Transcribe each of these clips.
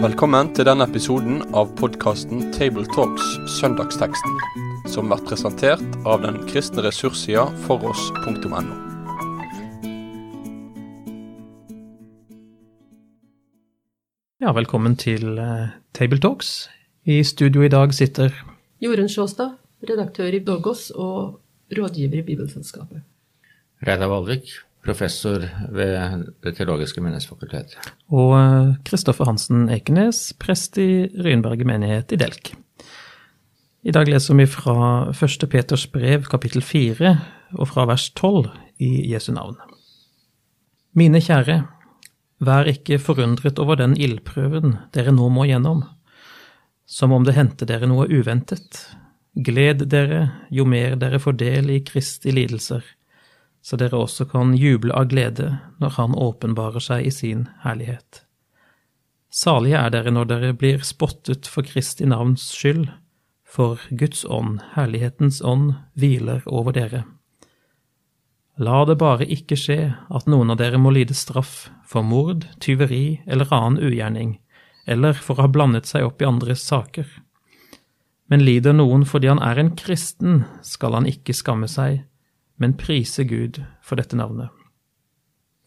Velkommen til denne episoden av podkasten Tabletalks Søndagsteksten, som blir presentert av den kristne ressurssida foross.no. Ja, velkommen til uh, Tabletalks. I studio i dag sitter Jorunn Sjåstad, redaktør i Dogos og rådgiver i Bibelselskapet. Reidar Valvik, professor ved Det teologiske menighetsfakultet. Og Kristoffer Hansen Ekenes, prest i Rynberget menighet i Delk. I dag leser vi fra 1. Peters brev, kapittel 4, og fra vers 12 i Jesu navn. Mine kjære, vær ikke forundret over den ildprøven dere nå må gjennom, som om det hendte dere noe uventet. Gled dere jo mer dere får del i Kristi lidelser, så dere også kan juble av glede når Han åpenbarer seg i sin herlighet. Salige er dere når dere blir spottet for Kristi navns skyld, for Guds ånd, herlighetens ånd, hviler over dere. La det bare ikke skje at noen av dere må lide straff for mord, tyveri eller annen ugjerning, eller for å ha blandet seg opp i andres saker. Men lider noen fordi han er en kristen, skal han ikke skamme seg, men prise Gud for dette navnet.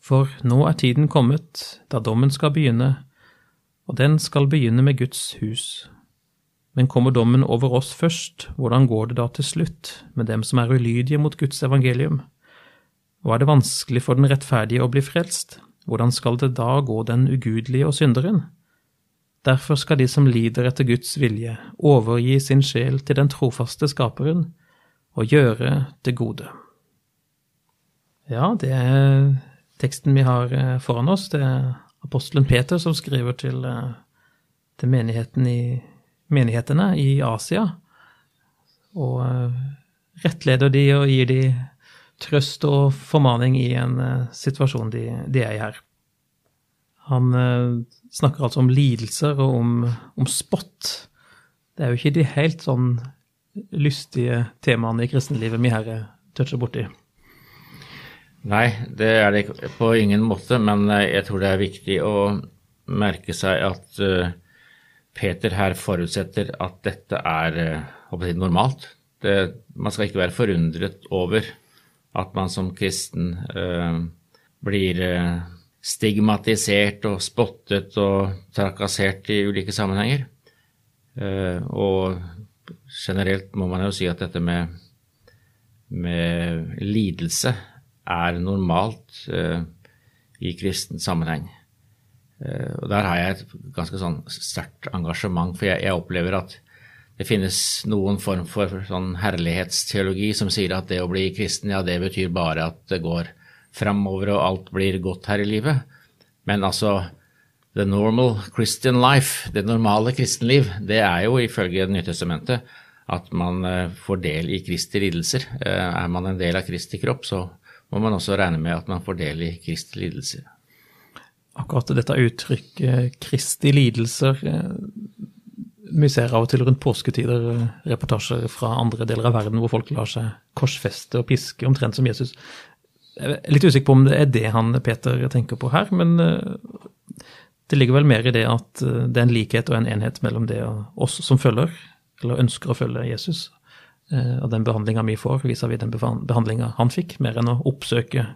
For nå er tiden kommet da dommen skal begynne, og den skal begynne med Guds hus. Men kommer dommen over oss først, hvordan går det da til slutt med dem som er ulydige mot Guds evangelium? Og er det vanskelig for den rettferdige å bli frelst, hvordan skal det da gå den ugudelige og synderen? Derfor skal de som lider etter Guds vilje, overgi sin sjel til den trofaste Skaperen og gjøre det gode. Ja, det er teksten vi har eh, foran oss. Det er apostelen Peter som skriver til, eh, til menigheten i, menighetene i Asia. Og eh, rettleder de og gir de trøst og formaning i en situasjon de, de er i her. Han snakker altså om lidelser og om, om spott. Det er jo ikke de helt sånn lystige temaene i kristenlivet vi her toucher borti. Nei, det er det på ingen måte, men jeg tror det er viktig å merke seg at uh, Peter her forutsetter at dette er jeg, normalt. Det, man skal ikke være forundret over at man som kristen eh, blir stigmatisert og spottet og trakassert i ulike sammenhenger. Og generelt må man jo si at dette med, med lidelse er normalt uh, i kristen sammenheng. Uh, og Der har jeg et ganske sånn sterkt engasjement, for jeg, jeg, opplever at det finnes noen form for sånn herlighetsteologi som sier at det å bli kristen, ja, det betyr bare at det går framover og alt blir godt her i livet. Men altså, the normal Christian life, det normale kristenliv, det er jo ifølge Nytestamentet at man uh, får del i Kristi lidelser. Er man en del av Kristi kropp, så må man også regne med at man får del i Kristi lidelser. Akkurat dette uttrykket Kristi lidelser eh, Vi ser av og til rundt påsketider eh, reportasjer fra andre deler av verden hvor folk lar seg korsfeste og piske omtrent som Jesus. Jeg er litt usikker på om det er det han Peter tenker på her, men eh, det ligger vel mer i det at det er en likhet og en enhet mellom det og oss som følger, eller ønsker å følge Jesus, av den behandlinga vi får vis-à-vis den behandlinga han fikk, mer enn å oppsøke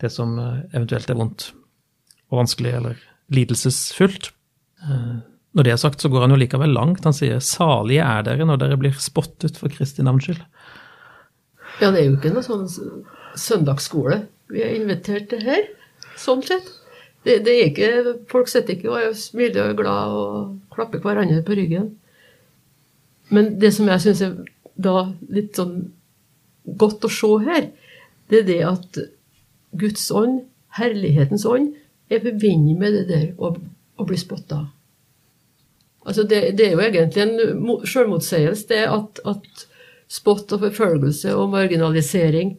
det som eh, eventuelt er vondt og vanskelig eller lidelsesfullt. Eh, når det er sagt, så går han jo likevel langt. Han sier 'salige er dere når dere blir spottet for Kristi navns skyld'. Ja, det er jo ikke noe sånn søndagsskole vi er invitert til her, sånn sett. Det, det er ikke, Folk sitter ikke og er smiler og glad og klapper hverandre på ryggen. Men det som jeg syns er da litt sånn godt å se her, det er det at Guds ånd, herlighetens ånd, er forbundet med det der å, å bli spotta. Altså det, det, er jo egentlig en sjølmotsigelse, det at, at spott og forfølgelse og marginalisering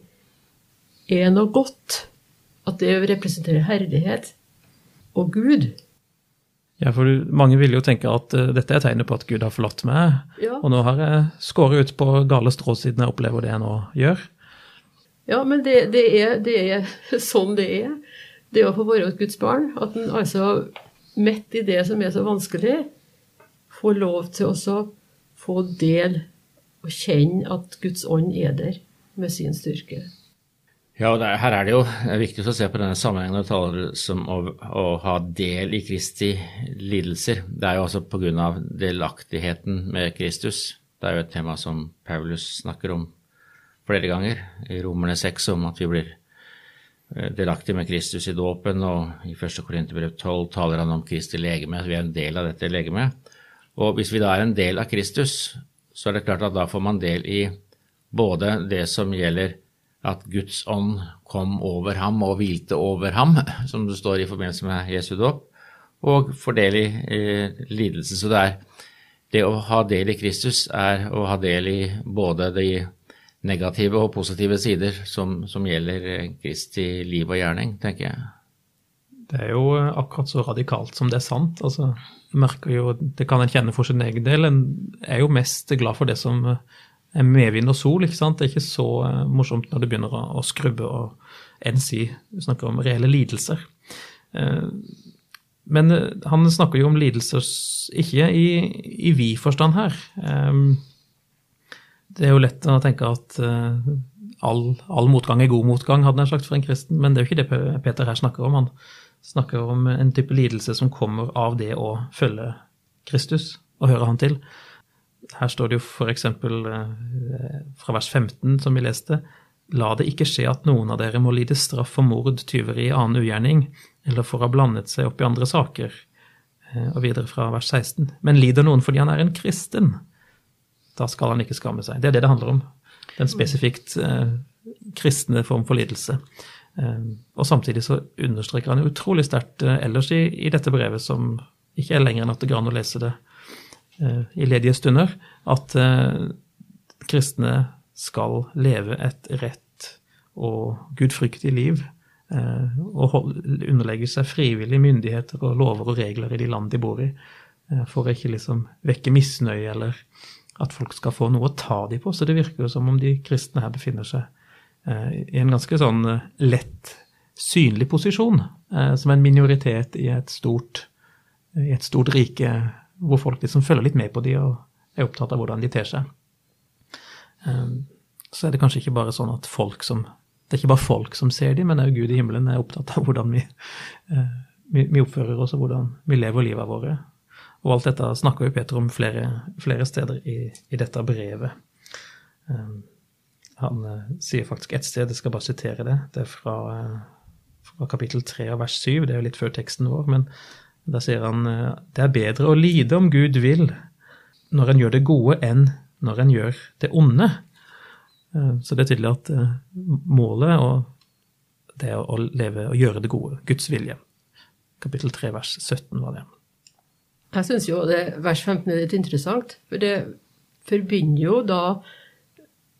er noe godt. At det representerer herlighet og Gud. Ja, for mange vil jo tenke at uh, dette er tegnet på at Gud har forlatt meg, ja. og nå har jeg skåret ut på gale strå siden jeg opplever det jeg nå gjør. Ja, men det, det, er, det er sånn det er. Det å få være et Guds barn. At en altså midt i det som er så vanskelig, får lov til å få del og kjenne at Guds ånd er der med sin styrke. Ja, og Her er det jo viktig å se på denne sammenhengen og taler som å, å, ha del i Kristi lidelser. Det er jo altså pga. delaktigheten med Kristus. Det er jo et tema som Paulus snakker om flere ganger i Romerne 6 om at vi blir eh, delaktige med Kristus i dåpen, og i 1. Korinterbrev 12 taler han om Kristi legeme, at vi er en del av dette legemet. Og hvis vi da er en del av Kristus, så er det klart at da får man del i både det som gjelder at Guds ånd kom over ham og hvilte over ham, som det står i forbindelse med Jesu dåp, og får i eh, lidelse. Så det er det å ha del i Kristus er å ha del i både de negative og positive sider som, som gjelder eh, Kristi liv og gjerning, tenker jeg. Det er jo eh, akkurat så radikalt som det er sant. Altså, merker jo, Det kan en kjenne for sin egen del. En er jo mest glad for det som eh, medvind og sol. ikke sant? Det er ikke så morsomt når det begynner å, skrubbe og enn si snakker om reelle lidelser. Men han snakker jo om lidelser ikke i, i vi-forstand her. Det er jo lett å tenke at all, all, motgang er god motgang, hadde jeg sagt for en kristen, men det er jo ikke det Peter her snakker om. Han snakker om en type lidelse som kommer av det å følge Kristus og høre han til. Her står det jo f.eks. Uh, fra vers 15, som vi leste, La det ikke skje at noen av dere må lide straff for mord, tyveri, annen ugjerning, eller for å ha blandet seg opp i andre saker. Uh, og videre fra vers 16. Men lider noen fordi han er en kristen? Da skal han ikke skamme seg. Det er det det handler om. Den spesifikt eh, kristne form for lidelse. Eh, og samtidig så understreker han utrolig sterkt eh, ellers i, i, dette brevet, som ikke er lenger enn at det går an å lese det eh, i ledige stunder, at eh, kristne skal leve et rett og gudfryktig liv. Eh, og underlegge seg frivillige myndigheter og lover og regler i de land de bor i. For å ikke liksom vekke misnøye eller at folk skal få noe å ta dem på. Så det virker jo som om de kristne her befinner seg eh, i en ganske sånn eh, lett synlig posisjon, eh, som en minoritet i et stort, i et stort rike, hvor folk liksom følger litt med på de og er opptatt av hvordan de ter seg. Så er det kanskje ikke bare sånn at folk som det er ikke bare folk som ser dem, men òg Gud i himmelen er opptatt av hvordan vi, vi, oppfører oss og hvordan vi lever livet våre. Og alt dette snakker jo Peter om flere, flere steder i, i, dette brevet. Um, han uh, sier faktisk ett sted, jeg skal bare sitere det, det er fra, uh, fra kapittel 3 av vers 7, det er jo litt før teksten vår, men da sier han uh, det er bedre å lide om Gud vil når en gjør det gode, enn når en gjør det onde. Så det er tydelig at målet og det å leve og gjøre det gode, Guds vilje. Kapittel 3 vers 17 var det. Jeg syns jo det vers 15 er litt interessant, for det forbinder jo da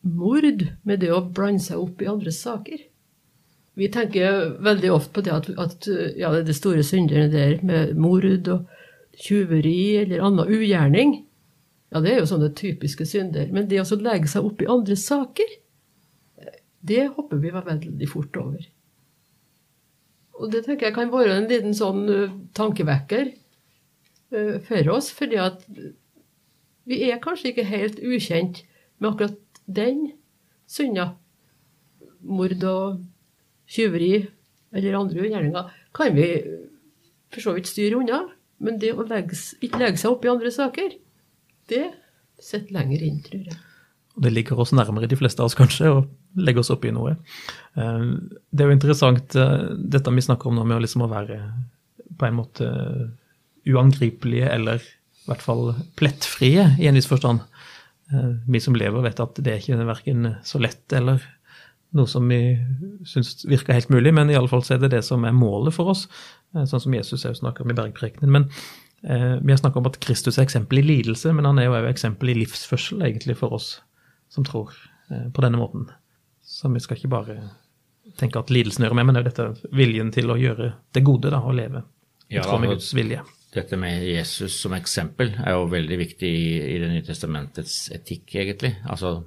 mord med det å blande seg opp i andres saker. Vi tenker veldig ofte på det at, at ja, det er de store synderne der med mord og tjuveri eller annen ugjerning. Ja, det er jo sånne typiske synder. Men det å legge seg opp i andre saker, det hopper vi veldig fort over. Og det tenker jeg kan være en liten sånn uh, tankevekker uh, for oss. fordi at vi er kanskje ikke helt ukjent med akkurat den synda. Mord og tyveri eller andre gjerninger kan vi for så vidt styre unna. Men det å legge, ikke legge seg opp i andre saker, det sitter lenger inn, tror jeg. Det ligger oss nærmere de fleste av oss, kanskje, å legge oss opp i noe. Eh, det er jo interessant, eh, dette vi snakker om nå med å liksom være på en måte uangripelige eller i hvert fall plettfrie i en viss forstand. Eh, vi som lever, vet at det er ikke verken så lett eller noe som vi syns virker helt mulig, men i alle fall så er det det som er målet for oss, eh, sånn som Jesus også snakker om i bergprekenen. Men eh, Vi har snakket om at Kristus er eksempel i lidelse, men han er jo også eksempel i livsførsel egentlig for oss som tror eh, på denne måten. Så vi skal ikke bare tenke at lidelsen gjør med, men er dette viljen til å gjøre det gode, da, å leve i ja, tråd med Guds vilje dette med Jesus som eksempel er jo veldig viktig i, i Det nye testamentets etikk, egentlig. Altså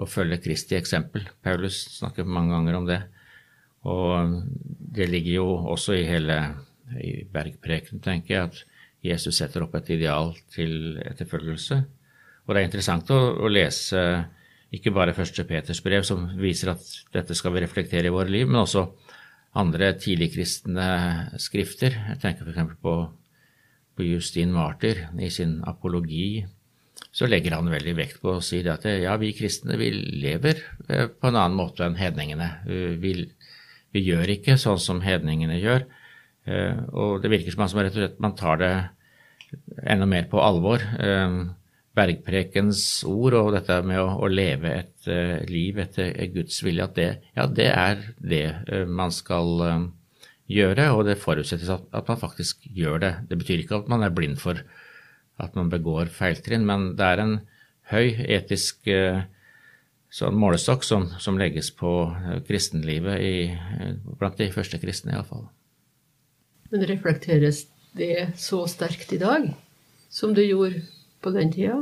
å følge Kristi eksempel. Paulus snakker mange ganger om det. Og det ligger jo også i hele i bergprekenen, tenker jeg, at Jesus setter opp et ideal til etterfølgelse. Og det er interessant å, å lese ikke bare første Peters brev, som viser at dette skal vi reflektere i våre liv, men også andre tidligkristne skrifter. Jeg tenker f.eks. på, på Justin Martyr i sin apologi. Så legger han veldig vekt på å si det at ja, vi kristne vi lever eh, på en annen måte enn hedningene. Vi, vi gjør ikke sånn som hedningene gjør. Eh, og det virker som man, man tar det enda mer på alvor. Eh, bergprekens ord og dette med å, leve et liv etter Guds vilje, at det, ja, det er det man skal gjøre, og det forutsettes at, man faktisk gjør det. Det betyr ikke at man er blind for at man begår feiltrinn, men det er en høy etisk sånn målestokk som, som, legges på kristenlivet i, blant de første kristne, iallfall. Men reflekteres det så sterkt i dag som det gjorde på den tida,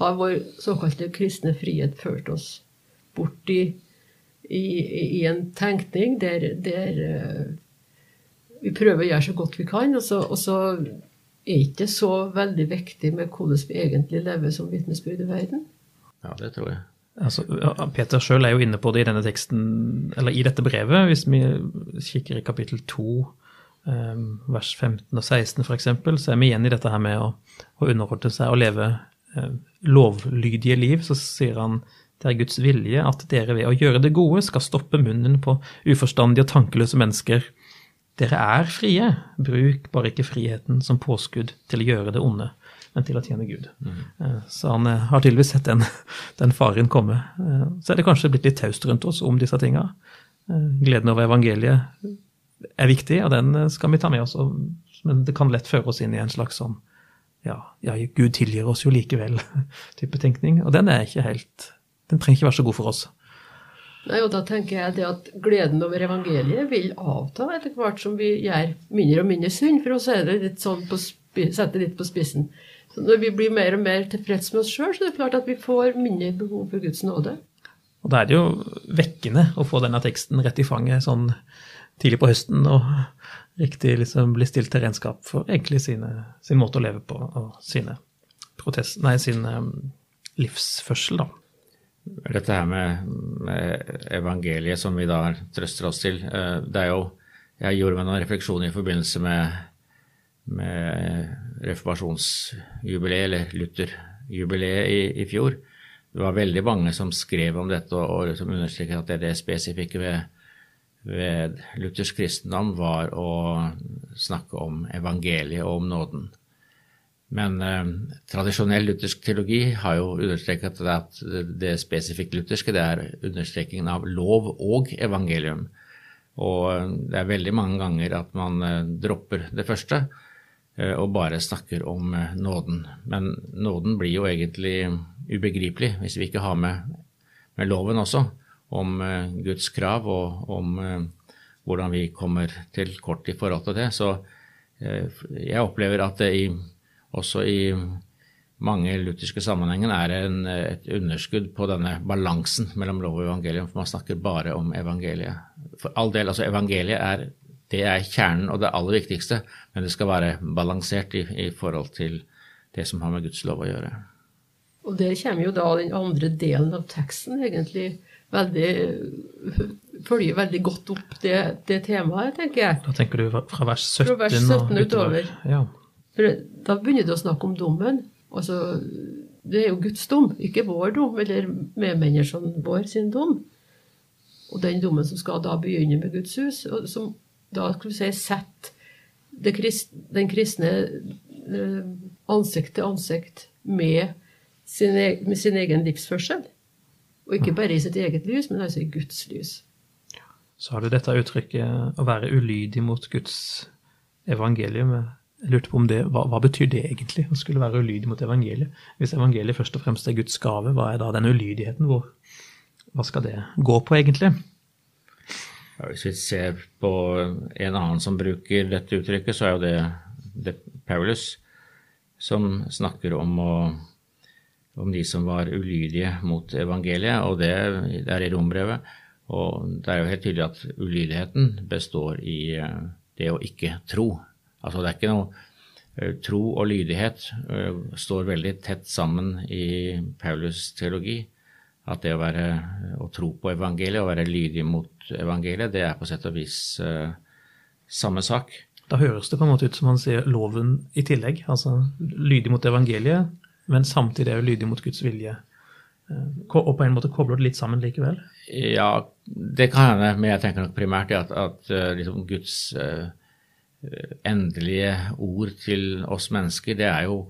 har vår såkalte kristne frihet ført oss bort i, i, i en tenkning der, der, vi prøver å gjøre så godt vi kan, og så, og så er ikke så veldig viktig med hvordan vi egentlig lever som vitnesbyrd i verden. Ja, det tror jeg. Altså, Peter sjøl er jo inne på det i denne teksten, eller i dette brevet. Hvis vi kikker i kapittel 2, um, vers 15 og 16 f.eks., så er vi igjen i dette her med å å underholde seg og leve eh, lovlydige liv, så sier han det er Guds vilje at dere ved å gjøre det gode skal stoppe munnen på uforstandige og tankeløse mennesker. Dere er frie, bruk bare ikke friheten som påskudd til å gjøre det onde, men til å tjene Gud. Mm. Eh, så han eh, har tydeligvis sett den, den, faren komme. Eh, så er det kanskje blitt litt taust rundt oss om disse tinga. Gleden over evangeliet er viktig, og den skal vi ta med oss, men det kan lett føre oss inn i en slags sånn ja, ja, Gud tilgir oss jo likevel, type tenkning. Og den er ikke helt Den trenger ikke være så god for oss. Nei, og da tenker jeg det at gleden over evangeliet vil avta etter hvert som vi gjør mindre og mindre synd, for å det sånn sette litt på spissen. Så når vi blir mer og mer tilfreds med oss sjøl, så er det klart at vi får mindre behov for Guds nåde. Og da er det jo vekkende å få denne teksten rett i fanget sånn tidlig på høsten og riktig liksom bli stilt til regnskap for egentlig sine, sin måte å leve på og sine protest, nei, sin um, livsførsel, da. Dette her med, med, evangeliet som vi da trøster oss til, uh, det er jo Jeg gjorde meg noen refleksjoner i forbindelse med, med reformasjonsjubileet, eller Lutherjubileet i, i fjor. Det var veldig mange som skrev om dette og, og som understreket at det det spesifikke ved ved Luthers kristendom var å snakke om evangeliet og om nåden. Men eh, tradisjonell luthersk teologi har jo understreket at det spesifikt lutherske det er understrekingen av lov og evangelium. Og eh, det er veldig mange ganger at man eh, dropper det første eh, og bare snakker om eh, nåden. Men nåden blir jo egentlig ubegripelig hvis vi ikke har med, med loven også om eh, Guds krav og om hvordan vi kommer til kort i forhold til det. Så jeg opplever at det i, også i mange lutherske sammenhenger er en, et underskudd på denne balansen mellom lov og evangelium, for man snakker bare om evangeliet. For all del, altså evangeliet er, det er kjernen og det aller viktigste, men det skal være balansert i, i forhold til det som har med Guds lov å gjøre. Og der kommer jo da den andre delen av teksten, egentlig veldig følger veldig godt opp det, det, temaet, tenker jeg. Da tenker du fra vers 17, fra vers 17 og utover. Ja. For da begynner du å snakke om dommen. Altså, det er jo Guds dom, ikke vår dom, eller medmenneskene vår sin dom. Og den dommen som skal da begynne med Guds hus, og som da skal vi si setter den kristne eh, ansikt til ansikt med sin, egen, med sin egen livsførsel. Og ikke bare i sitt eget lys, men altså i Guds lys. Så har du dette uttrykket å være ulydig mot Guds evangelium. Jeg lurte på om det, hva, hva, betyr det egentlig, å skulle være ulydig mot evangeliet? Hvis evangeliet først og fremst er Guds gave, hva er da den ulydigheten? vår? hva skal det gå på, egentlig? Ja, hvis vi ser på en annen som bruker dette uttrykket, så er jo det, det Paulus, som snakker om å om de som var ulydige mot evangeliet, og det, det er i rombrevet. Og det er jo helt tydelig at ulydigheten består i eh, det å ikke tro. Altså det er ikke noe eh, Tro og lydighet eh, står veldig tett sammen i Paulus' teologi. At det å, være, å tro på evangeliet og være lydig mot evangeliet, det er på sett og vis uh, samme sak. Da høres det på en måte ut som han sier loven i tillegg. Altså lydig mot evangeliet, men samtidig er jo lydig mot Guds vilje. Og på en måte kobler det litt sammen likevel? Ja, det kan hende, men jeg tenker nok primært at, at liksom Guds uh, Eh, endelige ord til oss mennesker, det er jo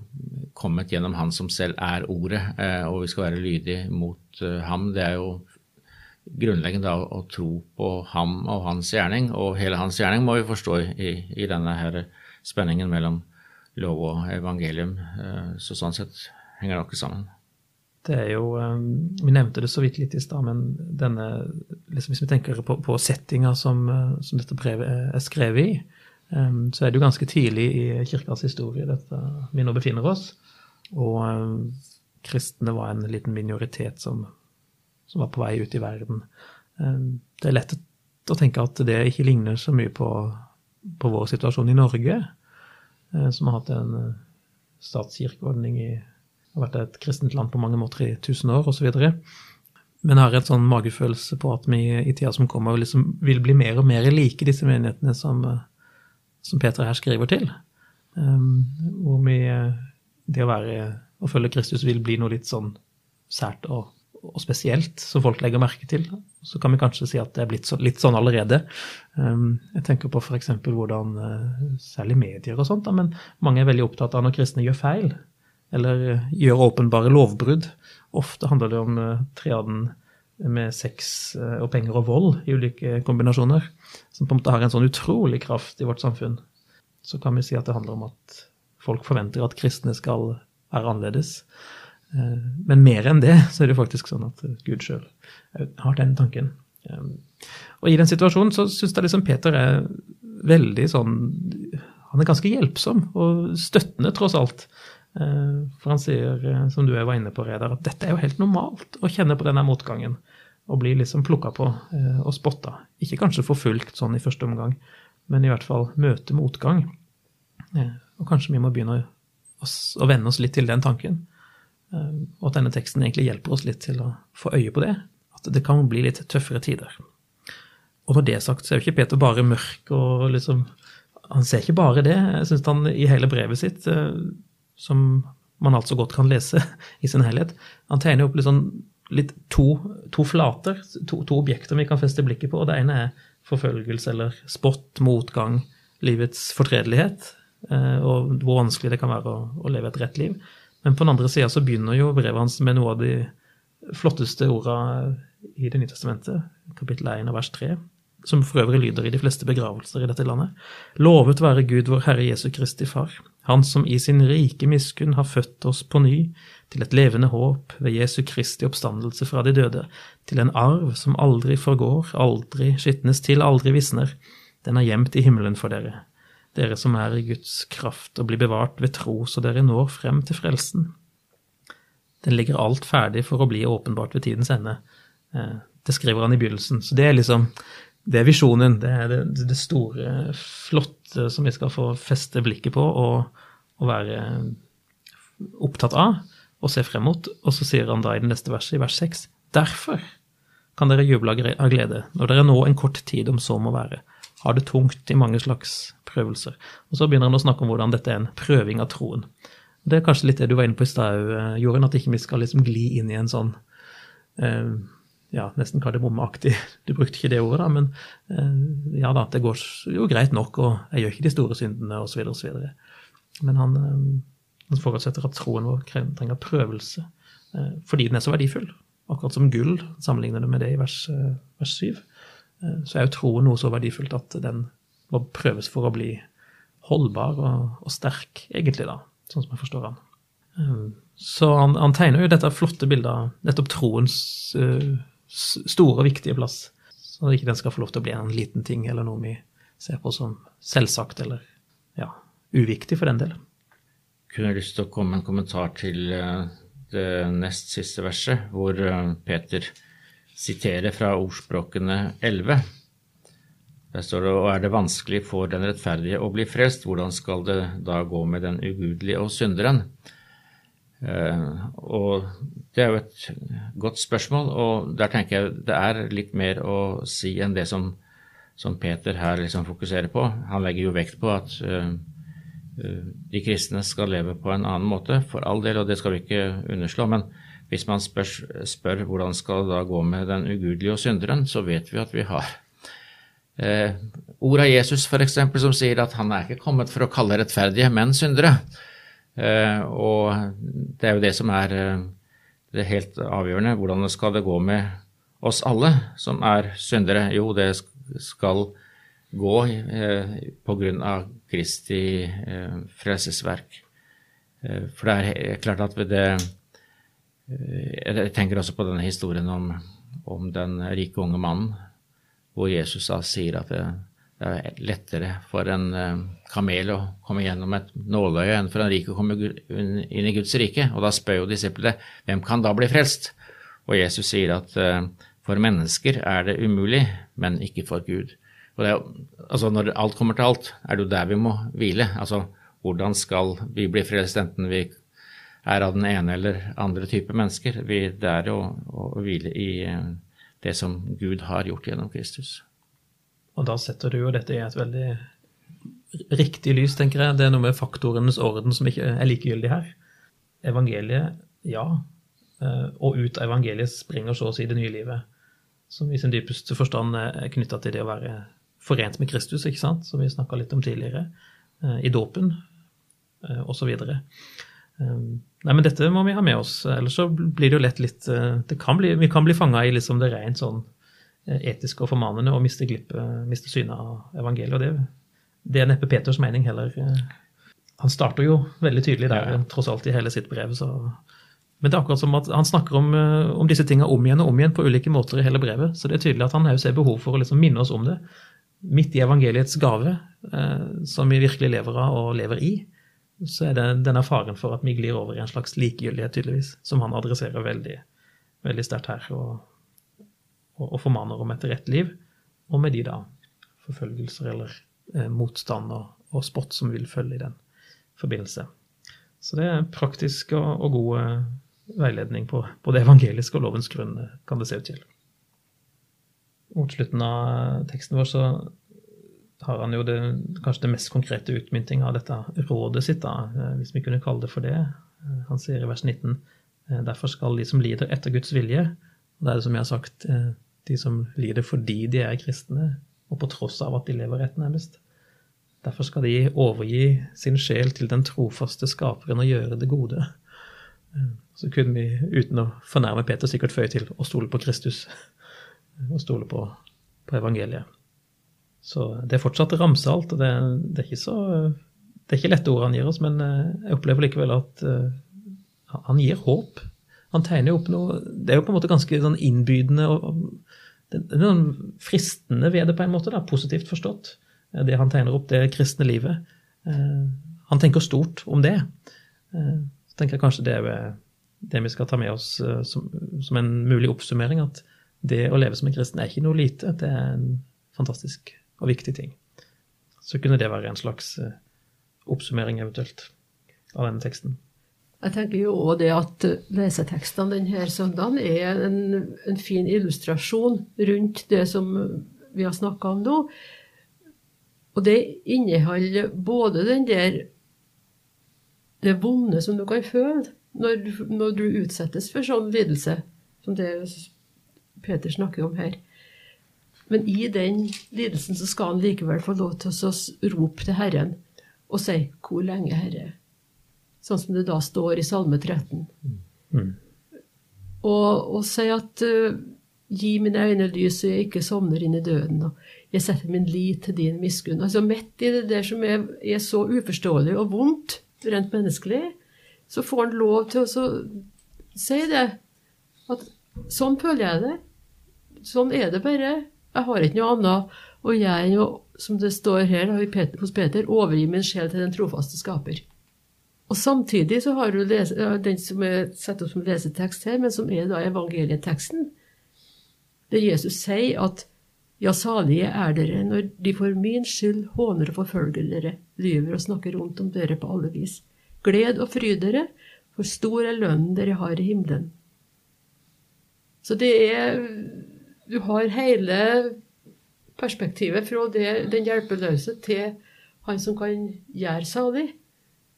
kommet gjennom Han som selv er Ordet, eh, og vi skal være lydige mot eh, ham. Det er jo grunnleggende å tro på ham og hans gjerning, og hele hans gjerning må vi forstå i, i denne her spenningen mellom lov og evangelium. Så sånn sett henger det ikke sammen. Det er jo, Vi nevnte det så vidt litt i stad, men denne, liksom hvis vi tenker på, på settinga som, som, dette brevet er skrevet i, så er det jo ganske tidlig i kirkas historie dette vi nå befinner oss. Og kristne var en liten minoritet som, som, var på vei ut i verden. Det er lett å tenke at det ikke ligner så mye på, på vår situasjon i Norge, eh, som har hatt en eh, statskirkeordning i har vært et kristent land på mange måter i tusen år osv. Men har et sånn magefølelse på at vi i tida som kommer, liksom vil bli mer og mer like disse menighetene som, eh, som Peter her skriver til. Um, hvor vi, det å være å følge Kristus vil bli noe litt sånn sært og, og, spesielt, som folk legger merke til. Så kan vi kanskje si at det er blitt så, litt sånn allerede. Um, jeg tenker på f.eks. hvordan uh, særlig medier og sånt, men mange er veldig opptatt av når kristne gjør feil, eller uh, gjør åpenbare lovbrudd. Ofte handler det om triaden med sex eh, og penger og vold i ulike kombinasjoner, som på en måte har en sånn utrolig kraft i vårt samfunn, så kan vi si at det handler om at folk forventer at kristne skal være annerledes. Eh, men mer enn det, så er det faktisk sånn at Gud sjøl har den tanken. Eh, og i den situasjonen så syns jeg liksom Peter er veldig sånn Han er ganske hjelpsom og støttende, tross alt. Eh, for han sier, eh, som du var inne på, Redar, at dette er jo helt normalt å kjenne på denne motgangen. Og bli liksom plukka på eh, og spotta. Ikke kanskje forfulgt sånn i første omgang, men i hvert fall møte motgang. Og kanskje vi må begynne å venne oss litt til den tanken. Og at denne teksten egentlig hjelper oss litt til å få øye på det. At det kan bli litt tøffere tider. Og når det sagt, så er jo ikke Peter bare mørk og liksom Han ser ikke bare det. Jeg syns han i hele brevet sitt som man altså godt kan lese i sin helhet. Han tegner opp litt, sånn, litt to, to, flater, to, to, objekter vi kan feste blikket på. og Det ene er forfølgelse eller spott, motgang, livets fortredelighet, eh, og hvor vanskelig det kan være å, å leve et rett liv. Men på den andre sida så begynner jo brevet hans med noe av de flotteste orda i Det nye testamentet, kapittel 1 og vers 3 som for øvrig lyder i de fleste begravelser i dette landet. Lovet være Gud vår Herre Jesu Kristi Far, Han som i sin rike miskunn har født oss på ny til et levende håp ved Jesu Kristi oppstandelse fra de døde, til en arv som aldri forgår, aldri skitnes til, aldri visner. Den er gjemt i himmelen for dere, dere som er i Guds kraft og blir bevart ved tro, så dere når frem til frelsen. Den ligger alt ferdig for å bli åpenbart ved tidens ende. Eh, det skriver han i begynnelsen. Så det er liksom det er visjonen. Det er det, det, store, flotte som vi skal få feste blikket på og, og, være opptatt av og se frem mot. Og så sier han da i det neste verset, i vers 6, derfor kan dere juble av glede når dere nå en kort tid, om så må være, har det tungt i mange slags prøvelser. Og så begynner han å snakke om hvordan dette er en prøving av troen. Det er kanskje litt det du var inne på i stad, eh, Jorunn, at ikke vi skal liksom gli inn i en sånn eh, ja, nesten kardemommeaktig. Du brukte ikke det ordet, da, men eh, ja da, det går jo greit nok, og jeg gjør ikke de store syndene, osv., osv. Men han, eh, han forutsetter at troen vår trenger prøvelse eh, fordi den er så verdifull. Akkurat som gull, sammenligner det med det i vers, vers 7, så er jo troen noe så verdifullt at den må prøves for å bli holdbar og, og sterk, egentlig, da, sånn som jeg forstår han. Så han, han tegner jo dette flotte bildet av nettopp troens uh, store viktige plass. Så ikke den skal få lov til å bli en liten ting eller noe vi ser på som selvsagt eller ja, uviktig for den del. Kunne jeg lyst til å komme en kommentar til uh, det nest siste verset, hvor eh, Peter siterer fra ordspråkene 11. Der står det og er det vanskelig for den rettferdige å bli frelst, hvordan skal det da gå med den ugudelige og synderen? Uh, og det er jo et godt spørsmål, og der tenker jeg det er litt mer å si enn det som, som Peter her liksom fokuserer på. Han legger jo vekt på at uh, de kristne skal leve på en annen måte, for all del, og det skal vi ikke underslå. Men hvis man spør, spør hvordan skal det da gå med den ugudelige og synderen, så vet vi at vi har Eh, ord av Jesus f.eks. som sier at han er ikke kommet for å kalle rettferdige, men syndere. Eh, og det er jo det som er eh, det helt avgjørende. Hvordan skal det gå med oss alle som er syndere? Jo, det skal gå eh, av Kristi eh, frelsesverk. Eh, for det er klart at det eh, Jeg tenker også på denne historien om, om den rike unge mannen hvor Jesus da sier at det, er lettere for en eh, kamel å komme gjennom et nåløye enn for en rik å komme inn i Guds rike. Og da spør jo disiplene hvem kan da bli frelst? Og Jesus sier at eh, for mennesker er det umulig, men ikke for Gud. Og er, altså Når alt kommer til alt, er det jo der vi må hvile. Altså hvordan skal vi bli frelst, enten vi er av den ene eller andre type mennesker? Vi, det er å, å hvile i eh, det som Gud har gjort gjennom Kristus. Og da setter du jo dette i et veldig riktig lys, tenker jeg. Det er noe med faktorenes orden som ikke er likegyldig her. Evangeliet, ja. Eh, og ut av evangeliet springer så å si det nye livet, som i sin dypeste forstand er knytta til det å være forent med Kristus, ikke sant? som vi snakka litt om tidligere, eh, i dåpen osv. Nei, men dette må vi ha med oss, ellers så blir det jo lett litt det kan bli, Vi kan bli fanga i liksom det rent sånn eh, etiske og formanende og miste eh, miste synet av evangeliet. og det, det er neppe Peters mening heller. Han starter jo veldig tydelig der, ja. tross alt, i hele sitt brev. så... Men det er akkurat som at han snakker om, om disse tingene om igjen og om igjen på ulike måter i hele brevet. Så det er tydelig at han òg ser behov for å liksom minne oss om det. Midt i evangeliets gave, eh, som vi virkelig lever av og lever i så er det denne faren for at vi glir over i en slags likegyldighet, tydeligvis, som han adresserer veldig, veldig sterkt her, og, og, og, formaner om et rett liv, og med de da forfølgelser eller eh, motstand og, og, spott som vil følge i den forbindelse. Så det er praktisk og, og god eh, veiledning på både evangelisk og lovens grunn, kan det se ut til. Mot slutten av teksten vår så har han jo det, kanskje det mest konkrete utmynting av dette rådet sitt, da, eh, hvis vi kunne kalle det for det. Eh, han sier i vers 19 eh, derfor skal de som lider etter Guds vilje, det er det som jeg har sagt, de som lider fordi de er kristne, og på tross av at de lever rett nærmest. Derfor skal de overgi sin sjel til den trofaste skaperen og gjøre det gode. Så kunne vi, uten å fornærme Peter, sikkert føye til å stole på Kristus. Og stole på, på evangeliet. Så det er fortsatt ramsalt, og det, det, er ikke så Det er ikke lette ord han gir oss, men eh, jeg opplever likevel at han gir håp. Han tegner jo opp noe Det er jo på en måte ganske sånn innbydende og, og det er noen fristende ved det, på en måte, da, positivt forstått. Eh, det han tegner opp, det kristne livet. Eh, han tenker stort om det. Eh, så tenker jeg kanskje det er det vi skal ta med oss som, som en mulig oppsummering, at det å leve som en kristen er ikke noe lite. Det er en fantastisk og viktig ting. Så kunne det være en slags eh, oppsummering eventuelt av denne teksten. Jeg tenker jo òg det at lesetekstene denne søndagen er en, en, fin illustrasjon rundt det som vi har snakka om nå. Og det inneholder både den der det vonde som du kan føle når, når du utsettes for sånn lidelse, som det Peter snakker om her. Men i den lidelsen så skal han likevel få lov til å rope til Herren og si 'Hvor lenge, Herre?' Sånn som det da står i Salme 13. Mm. Og, og si at uh, 'Gi mine øyne lys, så jeg ikke sovner inn i døden', og 'Jeg setter min lit til din miskunn'. Altså Midt i det der som er, er så uforståelig og vondt, rent menneskelig, så får han lov til å si det. At sånn føler jeg det. Sånn er det bare. Jeg har ikke noe annet å gjøre enn å, som det står her hos Peter, overgi min sjel til den trofaste skaper. Og samtidig så har du den som er satt opp som lesetekst her, men som er da evangelieteksten, der Jesus sier at ja, salige er dere når de for min skyld håner og forfølger dere, lyver og snakker rundt om dere på alle vis. Gled og fryd dere, for stor er lønnen dere har i himmelen. Så det er Du har hele perspektivet fra det, den hjelpeløse til han som kan gjøre salig.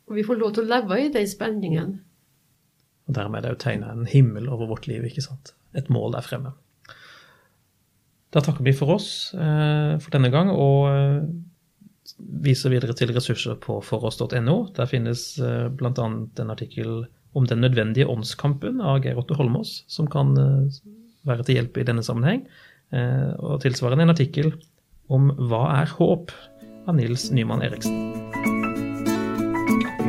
Og vi får lov til å leve i den spenningen. Og dermed er det jo tegna en himmel over vårt liv, ikke sant? Et mål der fremme. Da takker vi for oss eh, for denne gang, og eh, viser videre til ressurser på foross.no. Der finnes eh, bl.a. en artikkel om den nødvendige åndskampen av Geir Otto Holmås, som kan eh, være til hjelp i denne sammenheng. Eh, og tilsvarende en artikkel om Hva er håp? av Nils Nyman Eriksen.